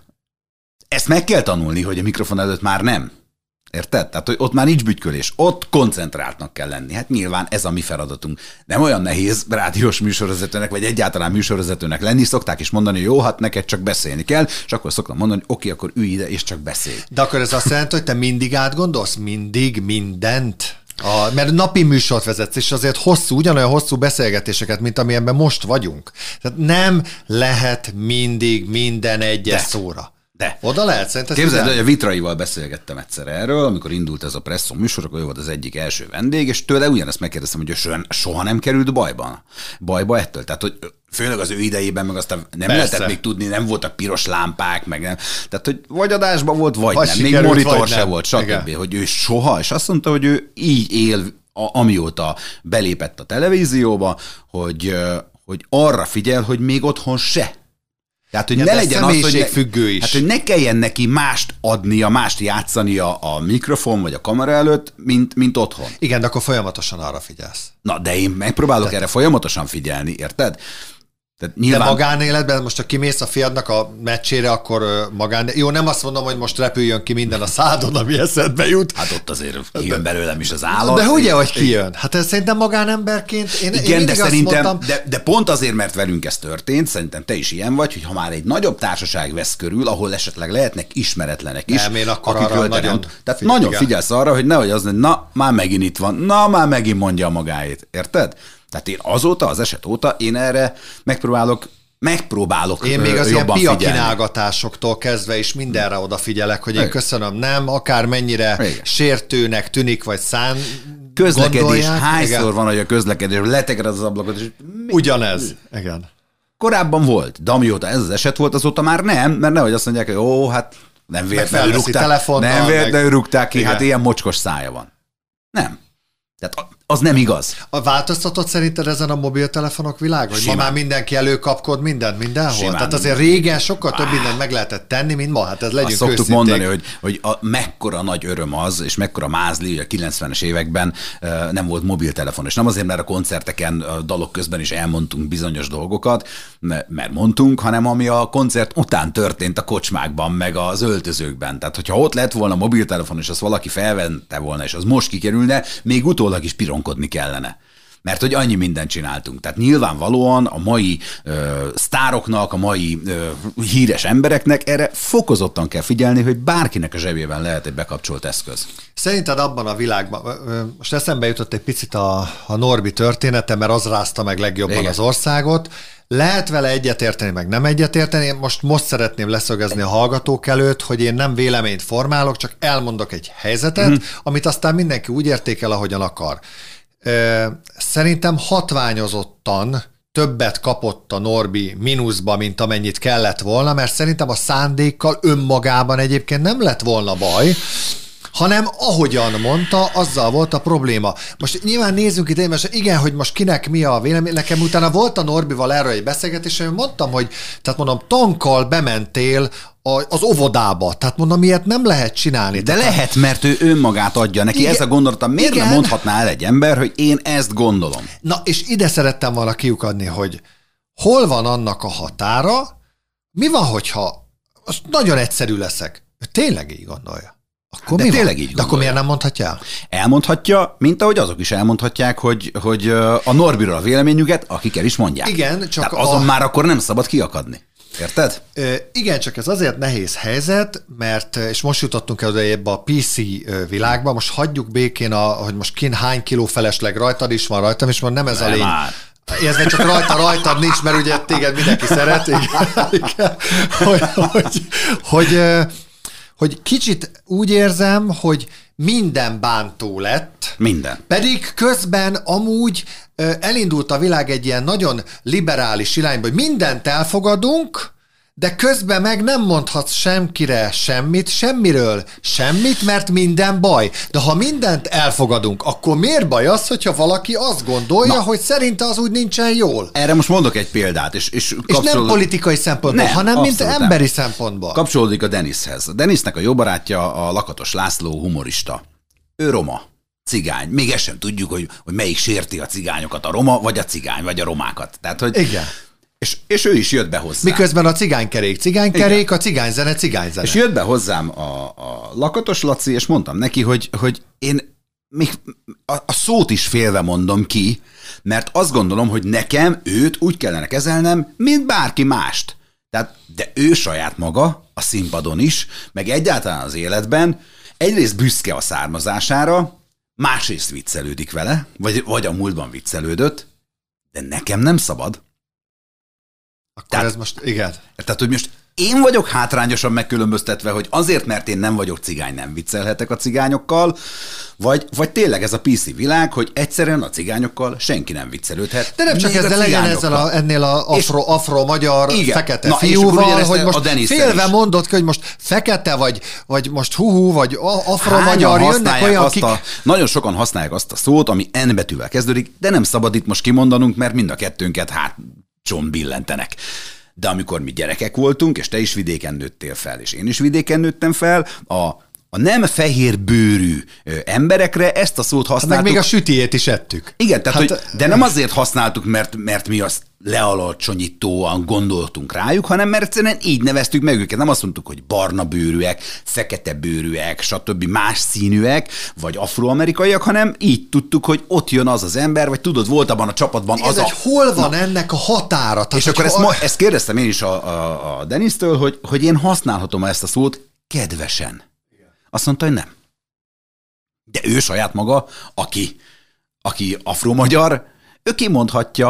ezt meg kell tanulni, hogy a mikrofon előtt már nem. Érted? Tehát, hogy ott már nincs bütykölés. Ott koncentráltnak kell lenni. Hát nyilván ez a mi feladatunk. Nem olyan nehéz rádiós műsorvezetőnek, vagy egyáltalán műsorvezetőnek lenni. Szokták is mondani, hogy jó, hát neked csak beszélni kell, és akkor szoktam mondani, hogy oké, akkor ülj ide, és csak beszélj. De akkor ez azt jelenti, hogy te mindig átgondolsz? Mindig mindent? A, mert napi műsort vezetsz, és azért hosszú, ugyanolyan hosszú beszélgetéseket, mint amilyenben most vagyunk. Tehát nem lehet mindig minden egyes De. szóra. De. Oda lehet, szerintem. Képzeld, hogy a Vitraival beszélgettem egyszer erről, amikor indult ez a Presszó műsor, akkor ő volt az egyik első vendég, és tőle ugyanezt megkérdeztem, hogy ő soha, nem került bajban. Bajba ettől. Tehát, hogy főleg az ő idejében, meg aztán nem Persze. lehetett még tudni, nem voltak piros lámpák, meg nem. Tehát, hogy vagy adásban volt, vagy, vagy nem. Sikerült, még monitor se nem. volt, stb. Hogy ő soha, és azt mondta, hogy ő így él, amióta belépett a televízióba, hogy, hogy arra figyel, hogy még otthon se tehát, hogy ja, ne legyen függő is. Hát, hogy ne kelljen neki mást adnia, mást játszania a mikrofon vagy a kamera előtt, mint, mint otthon. Igen, de akkor folyamatosan arra figyelsz. Na, de én megpróbálok Tehát... erre folyamatosan figyelni, érted? Tehát nyilván... De magánéletben, most ha kimész a fiadnak a meccsére, akkor magán... Jó, nem azt mondom, hogy most repüljön ki minden a szádon, ami eszedbe jut. Hát ott azért kijön belőlem is az állat. De ugye, hogy kijön? Hát ez szerintem magánemberként... Én, Igen, én de szerintem, mondtam... de, de, pont azért, mert velünk ez történt, szerintem te is ilyen vagy, hogy ha már egy nagyobb társaság vesz körül, ahol esetleg lehetnek ismeretlenek is. Nem, én akkor arra nagyon... Tehát figyel, nagyon figyelsz arra, hogy nehogy az, hogy na, már megint itt van, na, már megint mondja a magáét. Érted? Tehát én azóta, az eset óta én erre megpróbálok megpróbálok Én még az ilyen piakinálgatásoktól kezdve is mindenre odafigyelek, hogy én köszönöm, nem, akár mennyire Igen. sértőnek tűnik, vagy szán Közlekedés, gondolják. hányszor Igen. van, hogy a közlekedés letegred az ablakot, és? Ugyanez, igen. Korábban volt, de amióta ez az eset volt, azóta már nem, mert nehogy azt mondják, hogy ó, hát nem véletlenül rúgták, nem véletlenül rúgták ki, Igen. hát ilyen mocskos szája van. Nem. Tehát az nem igaz. A változtatott szerinted ezen a mobiltelefonok világ? Hogy ma már mindenki előkapkod mindent mindenhol? Simán. Tehát azért régen sokkal több mindent meg lehetett tenni, mint ma. Hát ez legyünk Azt szoktuk őszinték. mondani, hogy, hogy a, mekkora nagy öröm az, és mekkora mázli, hogy a 90-es években uh, nem volt mobiltelefon. És nem azért, mert a koncerteken, a dalok közben is elmondtunk bizonyos dolgokat, mert mondtunk, hanem ami a koncert után történt a kocsmákban, meg az öltözőkben. Tehát, hogyha ott lett volna mobiltelefon, és azt valaki felvente volna, és az most kikerülne, még utólag is piron bizonykodni kellene. Mert hogy annyi mindent csináltunk. Tehát nyilvánvalóan a mai ö, sztároknak, a mai ö, híres embereknek erre fokozottan kell figyelni, hogy bárkinek a zsebében lehet egy bekapcsolt eszköz. Szerinted abban a világban, most eszembe jutott egy picit a, a Norbi története, mert az rázta meg legjobban Igen. az országot, lehet vele egyetérteni, meg nem egyetérteni. Én most most szeretném leszögezni a hallgatók előtt, hogy én nem véleményt formálok, csak elmondok egy helyzetet, mm. amit aztán mindenki úgy értékel, ahogyan akar. Szerintem hatványozottan többet kapott a Norbi mínuszba, mint amennyit kellett volna, mert szerintem a szándékkal önmagában egyébként nem lett volna baj, hanem ahogyan mondta, azzal volt a probléma. Most nyilván nézzünk itt, most igen, hogy most kinek mi a vélemény. Nekem utána volt a Norbival erről egy beszélgetés, és mondtam, hogy tehát mondom, tankkal bementél az óvodába. Tehát mondom, ilyet nem lehet csinálni. De tehát lehet, mert ő önmagát adja neki. Igen, ez a gondolata. Miért igen. nem mondhatná el egy ember, hogy én ezt gondolom? Na, és ide szerettem volna kiukadni, hogy hol van annak a határa, mi van, hogyha most nagyon egyszerű leszek. Ő tényleg így gondolja. Akkor De mi tényleg van? így De akkor miért nem mondhatja el? Elmondhatja, mint ahogy azok is elmondhatják, hogy, hogy a Norbiról a véleményüket, akik el is mondják. Igen, csak Tehát azon a... már akkor nem szabad kiakadni. Érted? Ö, igen, csak ez azért nehéz helyzet, mert, és most jutottunk el ebbe a PC világba, most hagyjuk békén, a, hogy most kin hány kiló felesleg rajtad is van, rajtam is van, nem ez nem a lény. Már. Ez csak rajta rajtad nincs, mert ugye téged mindenki szeret, igen, igen, hogy, hogy, hogy, hogy kicsit úgy érzem, hogy minden bántó lett. Minden. Pedig közben amúgy elindult a világ egy ilyen nagyon liberális irányba, hogy mindent elfogadunk, de közben meg nem mondhatsz semkire semmit, semmiről semmit, mert minden baj. De ha mindent elfogadunk, akkor miért baj az, hogyha valaki azt gondolja, Na, hogy szerinte az úgy nincsen jól? Erre most mondok egy példát. És, és, és nem politikai szempontból, nem, hanem mint emberi nem. szempontból. Kapcsolódik a Denishez. A Denisnek a jó barátja a Lakatos László humorista. Ő roma cigány. Még ezt sem tudjuk, hogy, hogy melyik sérti a cigányokat, a roma, vagy a cigány, vagy a romákat. Tehát, hogy Igen. És, és ő is jött be hozzám. Miközben a cigánykerék cigánykerék, Igen. a cigányzene cigányzene. És jött be hozzám a, a lakatos Laci, és mondtam neki, hogy, hogy én még a, a szót is félve mondom ki, mert azt gondolom, hogy nekem őt úgy kellene kezelnem, mint bárki mást. Tehát, de ő saját maga, a színpadon is, meg egyáltalán az életben, egyrészt büszke a származására, másrészt viccelődik vele, vagy, vagy a múltban viccelődött, de nekem nem szabad. Akkor tehát, ez most, igen. Tehát, hogy most én vagyok hátrányosan megkülönböztetve, hogy azért, mert én nem vagyok cigány, nem viccelhetek a cigányokkal, vagy, vagy tényleg ez a PC világ, hogy egyszerűen a cigányokkal senki nem viccelődhet. De nem csak ez, de legyen ezzel a, ennél a afro, afro-magyar Igen. fekete Na, fiúval, hogy a most Denisszel félve is. mondod ki, hogy most fekete, vagy, vagy most huhu, vagy a- afro-magyar, jönnek olyan, akik... a, nagyon sokan használják azt a szót, ami N betűvel kezdődik, de nem szabad itt most kimondanunk, mert mind a kettőnket hát csom billentenek. De amikor mi gyerekek voltunk, és te is vidéken nőttél fel, és én is vidéken nőttem fel, a, a nem fehér bőrű emberekre ezt a szót Meg használtuk. még a sütiét is ettük. Igen, tehát, Hát, hát, hogy, de nem azért használtuk, mert, mert mi azt lealacsonyítóan gondoltunk rájuk, hanem mert egyszerűen így neveztük meg őket. Nem azt mondtuk, hogy barna bőrűek, fekete bőrűek, stb. más színűek, vagy afroamerikaiak, hanem így tudtuk, hogy ott jön az az ember, vagy tudod, volt abban a csapatban ez az a... hogy hol van ennek a határa? Tehát, És akkor ezt, ma, ezt kérdeztem én is a, a, a Denisztől, hogy, hogy én használhatom ezt a szót kedvesen. Azt mondta, hogy nem. De ő saját maga, aki, aki afro-magyar, ő kimondhatja,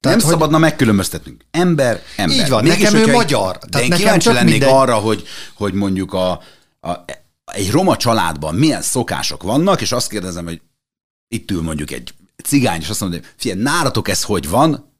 Tehát, nem hogy- szabadna megkülönböztetnünk. Ember, ember. Így van, Mégis, nekem ő magyar. De Tehát én kíváncsi lennék mindegy. arra, hogy, hogy mondjuk a, a, egy roma családban milyen szokások vannak, és azt kérdezem, hogy itt ül mondjuk egy cigány, és azt mondja, hogy figyelj, nálatok ez hogy van?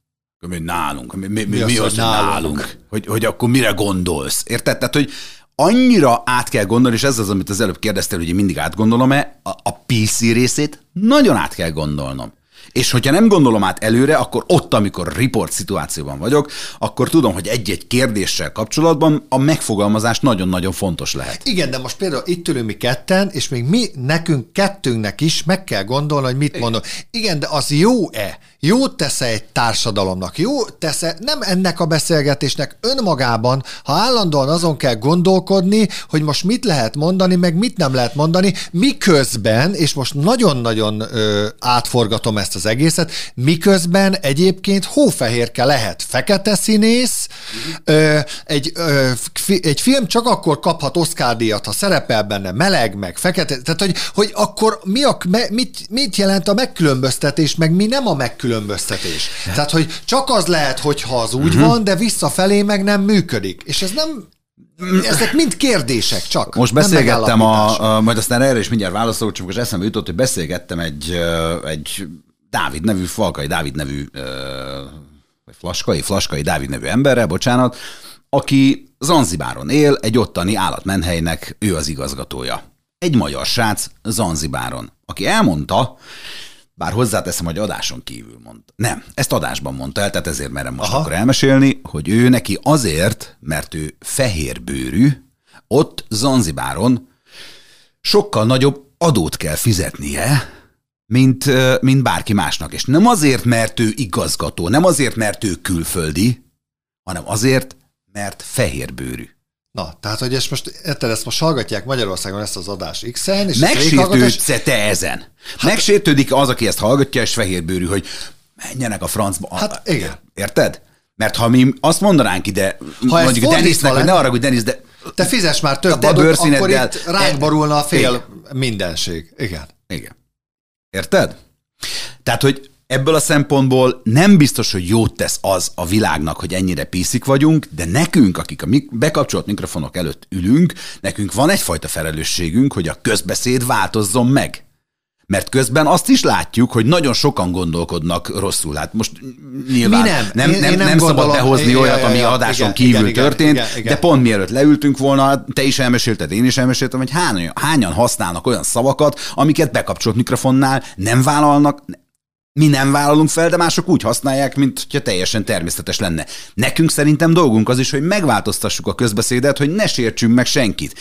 Mi nálunk? Mi, mi, mi, Mi az, az, hogy nálunk? nálunk? Hogy, hogy akkor mire gondolsz? Érted? Tehát, hogy annyira át kell gondolni, és ez az, amit az előbb kérdeztél, hogy én mindig átgondolom-e, a, a PC részét nagyon át kell gondolnom. És hogyha nem gondolom át előre, akkor ott, amikor report szituációban vagyok, akkor tudom, hogy egy-egy kérdéssel kapcsolatban a megfogalmazás nagyon-nagyon fontos lehet. Igen, de most például itt ülünk mi ketten, és még mi, nekünk kettőnknek is meg kell gondolni, hogy mit mondunk. Igen, de az jó-e? Jót tesz egy társadalomnak? Jó tesz nem ennek a beszélgetésnek önmagában, ha állandóan azon kell gondolkodni, hogy most mit lehet mondani, meg mit nem lehet mondani, miközben, és most nagyon-nagyon ö, átforgatom ezt az egészet, miközben egyébként hófehérke lehet fekete színész, ö, egy, ö, fi, egy film csak akkor kaphat Oscar díjat, ha szerepel benne meleg, meg fekete, tehát hogy, hogy akkor mi a, mit, mit jelent a megkülönböztetés, meg mi nem a megkülönböztetés. Tehát, hogy csak az lehet, hogyha az úgy van, de visszafelé meg nem működik. És ez nem, ezek mind kérdések csak. Most beszélgettem, a, a, majd aztán erre is mindjárt válaszolok, csak most eszembe jutott, hogy beszélgettem egy, egy Dávid nevű, Falkai Dávid nevű, vagy Flaskai, Flaskai Dávid nevű emberrel, bocsánat, aki Zanzibáron él, egy ottani állatmenhelynek ő az igazgatója. Egy magyar srác Zanzibáron, aki elmondta, bár hozzáteszem, hogy adáson kívül mondta. Nem, ezt adásban mondta el, tehát ezért merem most Aha. akkor elmesélni, hogy ő neki azért, mert ő fehérbőrű, ott Zanzibáron sokkal nagyobb adót kell fizetnie, mint, mint bárki másnak. És nem azért, mert ő igazgató, nem azért, mert ő külföldi, hanem azért, mert fehérbőrű. Na, tehát, hogy ezt most, érted, ezt most hallgatják Magyarországon ezt az adást X-en, és Megsértődsz te ezen? Megsértődik az, aki ezt hallgatja, és fehérbőrű, hogy menjenek a francba. Hát igen. Érted? Mert ha mi azt mondanánk ide, ez mondjuk Denisnek, hogy ne arra, hogy Denis, de Te fizes már több te adót, akkor itt ránk borulna a fél Igen. mindenség. Igen. Igen. Érted? Tehát, hogy ebből a szempontból nem biztos, hogy jót tesz az a világnak, hogy ennyire piszik vagyunk, de nekünk, akik a mik- bekapcsolt mikrofonok előtt ülünk, nekünk van egyfajta felelősségünk, hogy a közbeszéd változzon meg. Mert közben azt is látjuk, hogy nagyon sokan gondolkodnak rosszul. Hát most nyilván Mi nem. nem, Én- nem, én nem nem szabad behozni Ja, olyat, ami adáson igen, kívül igen, igen, történt, igen, igen. de pont mielőtt leültünk volna, te is elmesélted, én is elmeséltem, hogy hányan, hányan használnak olyan szavakat, amiket bekapcsolt mikrofonnál nem vállalnak, mi nem vállalunk fel, de mások úgy használják, mint hogyha teljesen természetes lenne. Nekünk szerintem dolgunk az is, hogy megváltoztassuk a közbeszédet, hogy ne sértsünk meg senkit.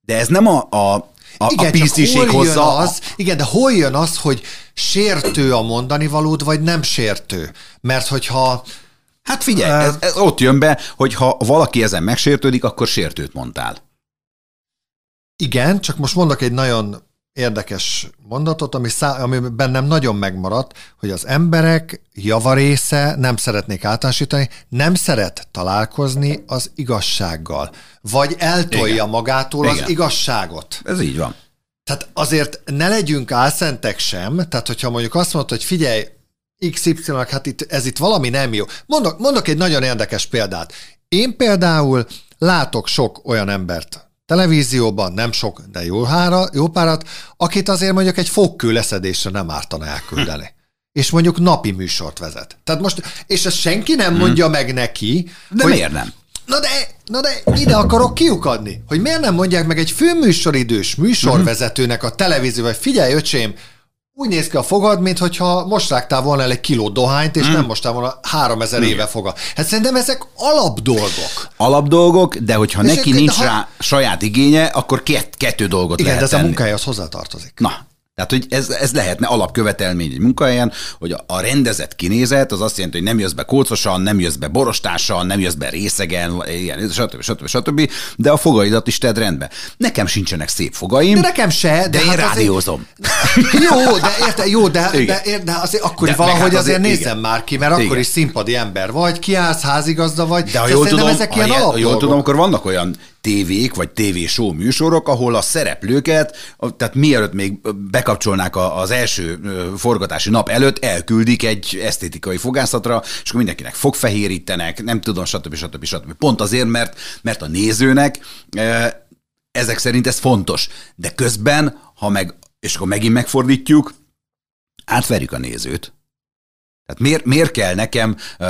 De ez nem a, a, a, Igen, a jön hozza. az, igen, de hol jön az, hogy sértő a mondani valód, vagy nem sértő? Mert hogyha Hát figyelj, ez, ez ott jön be, hogy ha valaki ezen megsértődik, akkor sértőt mondtál. igen, csak most mondok egy nagyon érdekes mondatot, ami, szá- ami bennem nagyon megmaradt, hogy az emberek javarésze, nem szeretnék általánosítani, nem szeret találkozni az igazsággal, vagy eltolja Igen. magától Igen. az igazságot. Ez így van. Tehát azért ne legyünk álszentek sem, tehát hogyha mondjuk azt mondod, hogy figyelj, XY, hát itt, ez itt valami nem jó. Mondok, mondok egy nagyon érdekes példát. Én például látok sok olyan embert televízióban, nem sok, de jó, hára, jó párat, akit azért mondjuk egy fogkő leszedésre nem ártana elküldeni. És mondjuk napi műsort vezet. Tehát most, és ezt senki nem mondja hmm. meg neki. De hogy, miért nem? Na de, na de ide akarok kiukadni, hogy miért nem mondják meg egy főműsoridős műsorvezetőnek a televízió, vagy figyelj, öcsém, úgy néz ki a fogad, mintha most rágtál volna el egy kiló dohányt, és mm. nem mostál volna három ezer éve foga. Hát szerintem ezek alapdolgok. Alapdolgok, de hogyha és neki nincs ha... rá saját igénye, akkor két, kettő dolgot Igen, lehet de ez tenni. a munkájához hozzátartozik. Na, tehát, hogy ez, ez lehetne alapkövetelmény egy munkahelyen, hogy a rendezett kinézet az azt jelenti, hogy nem jössz be kócosan, nem jössz be borostással, nem jössz be részegen, ilyen, stb. stb. stb. De a fogaidat is tedd rendbe. Nekem sincsenek szép fogaim. De nekem se. De, de én hát rádiózom. Azért... jó, de érte, jó, de, de, de, de azért akkor de valahogy hát azért, azért nézzem már ki, mert igen. akkor is színpadi ember vagy, kiállsz, házigazda vagy. De ha jól tudom, ezek ilyen ha jól tudom, akkor vannak olyan tévék, vagy tévéshow műsorok, ahol a szereplőket, tehát mielőtt még bekapcsolnák az első forgatási nap előtt, elküldik egy esztétikai fogászatra, és akkor mindenkinek fogfehérítenek, nem tudom, stb. stb. stb. Pont azért, mert, mert a nézőnek ezek szerint ez fontos. De közben, ha meg, és akkor megint megfordítjuk, átverjük a nézőt, tehát miért, miért kell nekem uh,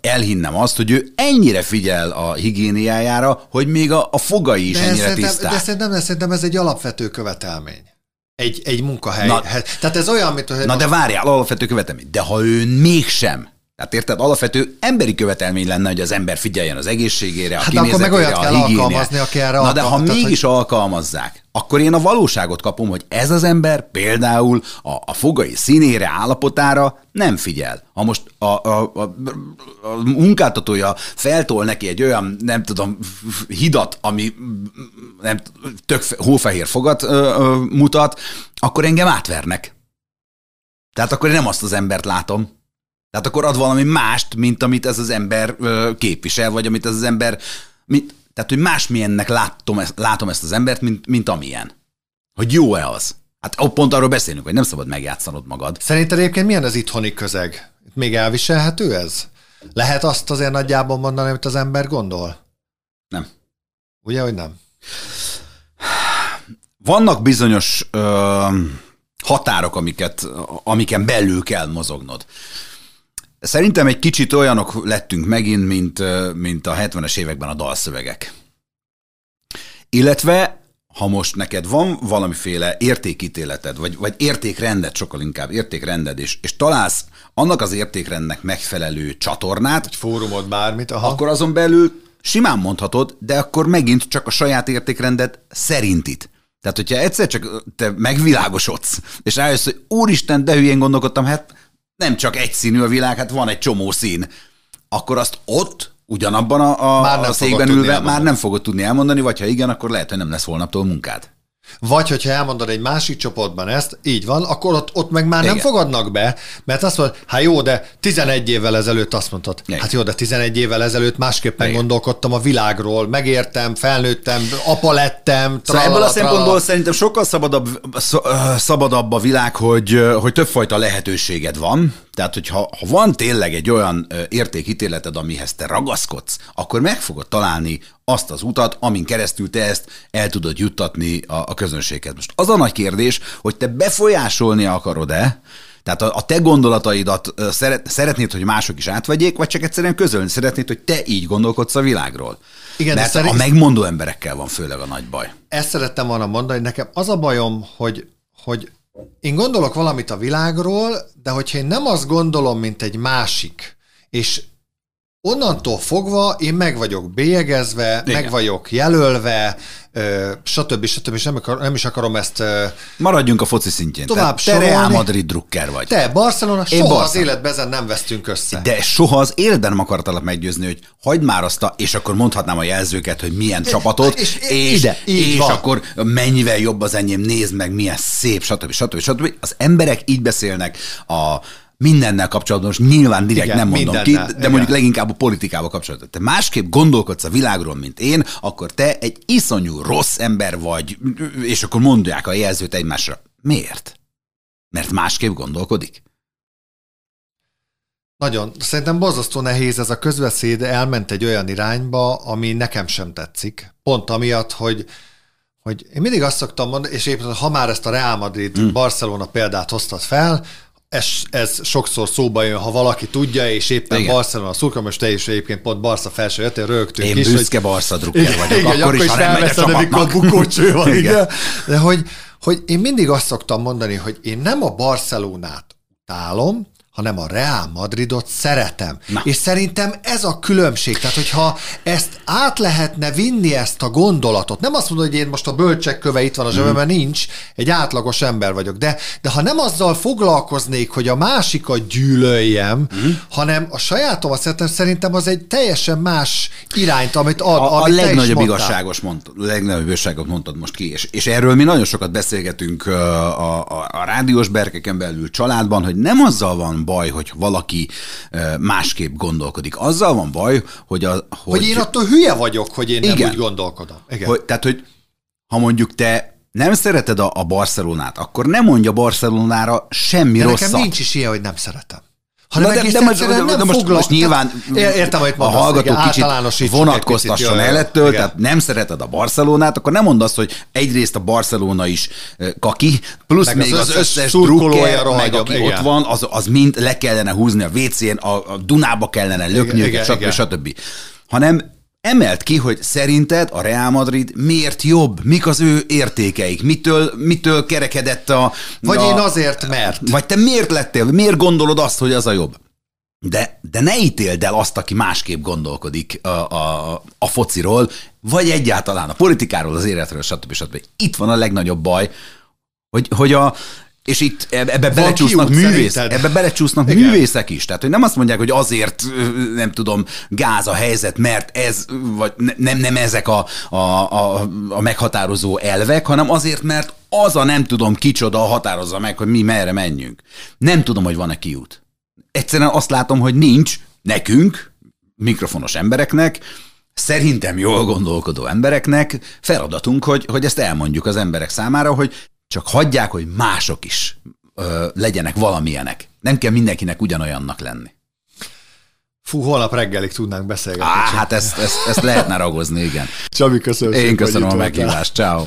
elhinnem azt, hogy ő ennyire figyel a higiéniájára, hogy még a, a fogai is de ennyire szerintem, tiszták? De szerintem, de szerintem ez egy alapvető követelmény. Egy, egy munkahely. Na, Tehát ez olyan, mint... Hogy na de várjál, alapvető követelmény. De ha ő mégsem tehát érted, alapvető emberi követelmény lenne, hogy az ember figyeljen az egészségére, a hát akkor meg olyat kell alkalmazni, aki erre Na de ha mégis hogy... alkalmazzák, akkor én a valóságot kapom, hogy ez az ember például a, a fogai színére, állapotára nem figyel. Ha most a, a, a, a munkáltatója feltol neki egy olyan, nem tudom, hidat, ami nem, tök hófehér fogat ö, ö, mutat, akkor engem átvernek. Tehát akkor én nem azt az embert látom, tehát akkor ad valami mást, mint amit ez az ember képvisel, vagy amit ez az ember... Mint, tehát, hogy másmilyennek látom, látom ezt az embert, mint, mint amilyen. Hogy jó-e az? Hát pont arról beszélünk, hogy nem szabad megjátszanod magad. Szerinted egyébként milyen az itthoni közeg? Még elviselhető ez? Lehet azt azért nagyjából mondani, amit az ember gondol? Nem. Ugye, hogy nem? Vannak bizonyos ö, határok, amiket, amiken belül kell mozognod. Szerintem egy kicsit olyanok lettünk megint, mint, mint a 70-es években a dalszövegek. Illetve, ha most neked van valamiféle értékítéleted, vagy, vagy értékrended, sokkal inkább értékrended, és, és találsz annak az értékrendnek megfelelő csatornát, egy fórumot, bármit, aha. akkor azon belül simán mondhatod, de akkor megint csak a saját értékrendet szerintit. Tehát, hogyha egyszer csak te megvilágosodsz, és rájössz, hogy úristen, de hülyén gondolkodtam, hát nem csak egy színű a világ, hát van egy csomó szín, akkor azt ott ugyanabban a, a, már nem a székben ülve már nem fogod tudni elmondani, vagy ha igen, akkor lehet, hogy nem lesz holnaptól munkád. Vagy, hogyha elmondod egy másik csoportban ezt, így van, akkor ott, ott meg már Igen. nem fogadnak be, mert azt mondod, hát jó, de 11 évvel ezelőtt azt mondtad. Igen. Hát jó, de 11 évvel ezelőtt másképpen Igen. gondolkodtam a világról, megértem, felnőttem, apa lettem. Szóval ebből a szempontból szerintem sokkal szabadabb, szabadabb a világ, hogy, hogy többfajta lehetőséged van, tehát, hogyha ha van tényleg egy olyan értékítéleted, amihez te ragaszkodsz, akkor meg fogod találni azt az utat, amin keresztül te ezt el tudod juttatni a, a közönséghez. Most az a nagy kérdés, hogy te befolyásolni akarod-e, tehát a, a te gondolataidat szeret, szeretnéd, hogy mások is átvegyék, vagy csak egyszerűen közölni szeretnéd, hogy te így gondolkodsz a világról. Igen, Mert szerint... a megmondó emberekkel van főleg a nagy baj. Ezt szerettem volna mondani, hogy nekem az a bajom, hogy, hogy én gondolok valamit a világról, de hogyha én nem azt gondolom, mint egy másik, és onnantól fogva én meg vagyok bélyegezve, Igen. meg vagyok jelölve, stb. stb. És nem, akar, nem is akarom ezt... Maradjunk a foci szintjén. Tovább te, Real Madrid drukker vagy. Te Barcelona, Én soha Barcelona. az életben ezen nem vesztünk össze. De soha az életben nem akartalak meggyőzni, hogy hagyd már azt a, és akkor mondhatnám a jelzőket, hogy milyen csapatot, és, és, ide, és van. akkor mennyivel jobb az enyém, nézd meg, milyen szép, stb. stb. stb. Az emberek így beszélnek a mindennel kapcsolatban, most nyilván direkt igen, nem mondom ki, de igen. mondjuk leginkább a politikával kapcsolatban. Te másképp gondolkodsz a világról, mint én, akkor te egy iszonyú rossz ember vagy, és akkor mondják a jelzőt egymásra. Miért? Mert másképp gondolkodik? Nagyon. Szerintem borzasztó nehéz ez a közbeszéd, elment egy olyan irányba, ami nekem sem tetszik. Pont amiatt, hogy hogy én mindig azt szoktam mondani, és éppen ha már ezt a Real Madrid hmm. Példát hoztad fel, ez, ez sokszor szóba jön, ha valaki tudja, és éppen Igen. Barcelona szurka, most te is egyébként pont Barca felső jöttél, rögtünk én is. Büszke hogy... Barca drukker vagyok, igen, akkor, akkor is, is felveszed, amikor bukócső van, igen. igen. De hogy, hogy én mindig azt szoktam mondani, hogy én nem a Barcelonát utálom, hanem a Real Madridot szeretem. Na. És szerintem ez a különbség. Tehát, hogyha ezt át lehetne vinni ezt a gondolatot, nem azt mondod, hogy én most a bölcsek köve itt van a zsebemben, mm. nincs, egy átlagos ember vagyok, de, de ha nem azzal foglalkoznék, hogy a másikat gyűlöljem, mm. hanem a sajátomat szeretem, szerintem az egy teljesen más irányt, amit ad. A, a legnagyobb igazságos mond, legnagyobb igazságot mondtad most ki, és, és erről mi nagyon sokat beszélgetünk a, a, a rádiós berkeken belül családban, hogy nem azzal van baj, hogy valaki másképp gondolkodik. Azzal van baj, hogy... A, hogy, hogy én attól hülye vagyok, hogy én igen, nem úgy gondolkodom. Igen. Hogy, tehát, hogy ha mondjuk te nem szereted a, a Barcelonát, akkor nem mondja Barcelonára semmi de rosszat. Nekem nincs is ilyen, hogy nem szeretem. Hanem de, de, de, most, de, de most, most nyilván értem, hogy a hallgató igen, kicsit vonatkoztasson el ettől, igen. tehát nem szereted a Barcelonát, akkor nem mondd azt, hogy egyrészt a Barcelona is kaki, plusz meg még az, az összes drukker, meg aki igen. ott van, az, az mind le kellene húzni a WC-n, a, a Dunába kellene lökni igen, őket, stb. stb. Hanem emelt ki, hogy szerinted a Real Madrid miért jobb? Mik az ő értékeik? Mitől, mitől kerekedett a... Vagy a, én azért, mert. Vagy te miért lettél? Miért gondolod azt, hogy az a jobb? De, de ne ítéld el azt, aki másképp gondolkodik a, a, a fociról, vagy egyáltalán a politikáról, az életről, stb. stb. Itt van a legnagyobb baj, hogy, hogy a, és itt ebbe belecsúsznak, művész, ebbe belecsúsznak Igen. művészek is. Tehát, hogy nem azt mondják, hogy azért, nem tudom, gáz a helyzet, mert ez, vagy nem, nem ezek a, a, a, a meghatározó elvek, hanem azért, mert az a nem tudom kicsoda határozza meg, hogy mi merre menjünk. Nem tudom, hogy van-e kiút. Egyszerűen azt látom, hogy nincs nekünk, mikrofonos embereknek, szerintem jól gondolkodó embereknek feladatunk, hogy, hogy ezt elmondjuk az emberek számára, hogy csak hagyják, hogy mások is ö, legyenek valamilyenek. Nem kell mindenkinek ugyanolyannak lenni. Fú, holnap reggelig tudnánk beszélgetni. Á, hát ezt, ezt, ezt lehetne ragozni, igen. Csabi, köszönöm. Én köszönöm a meghívást. Ciao.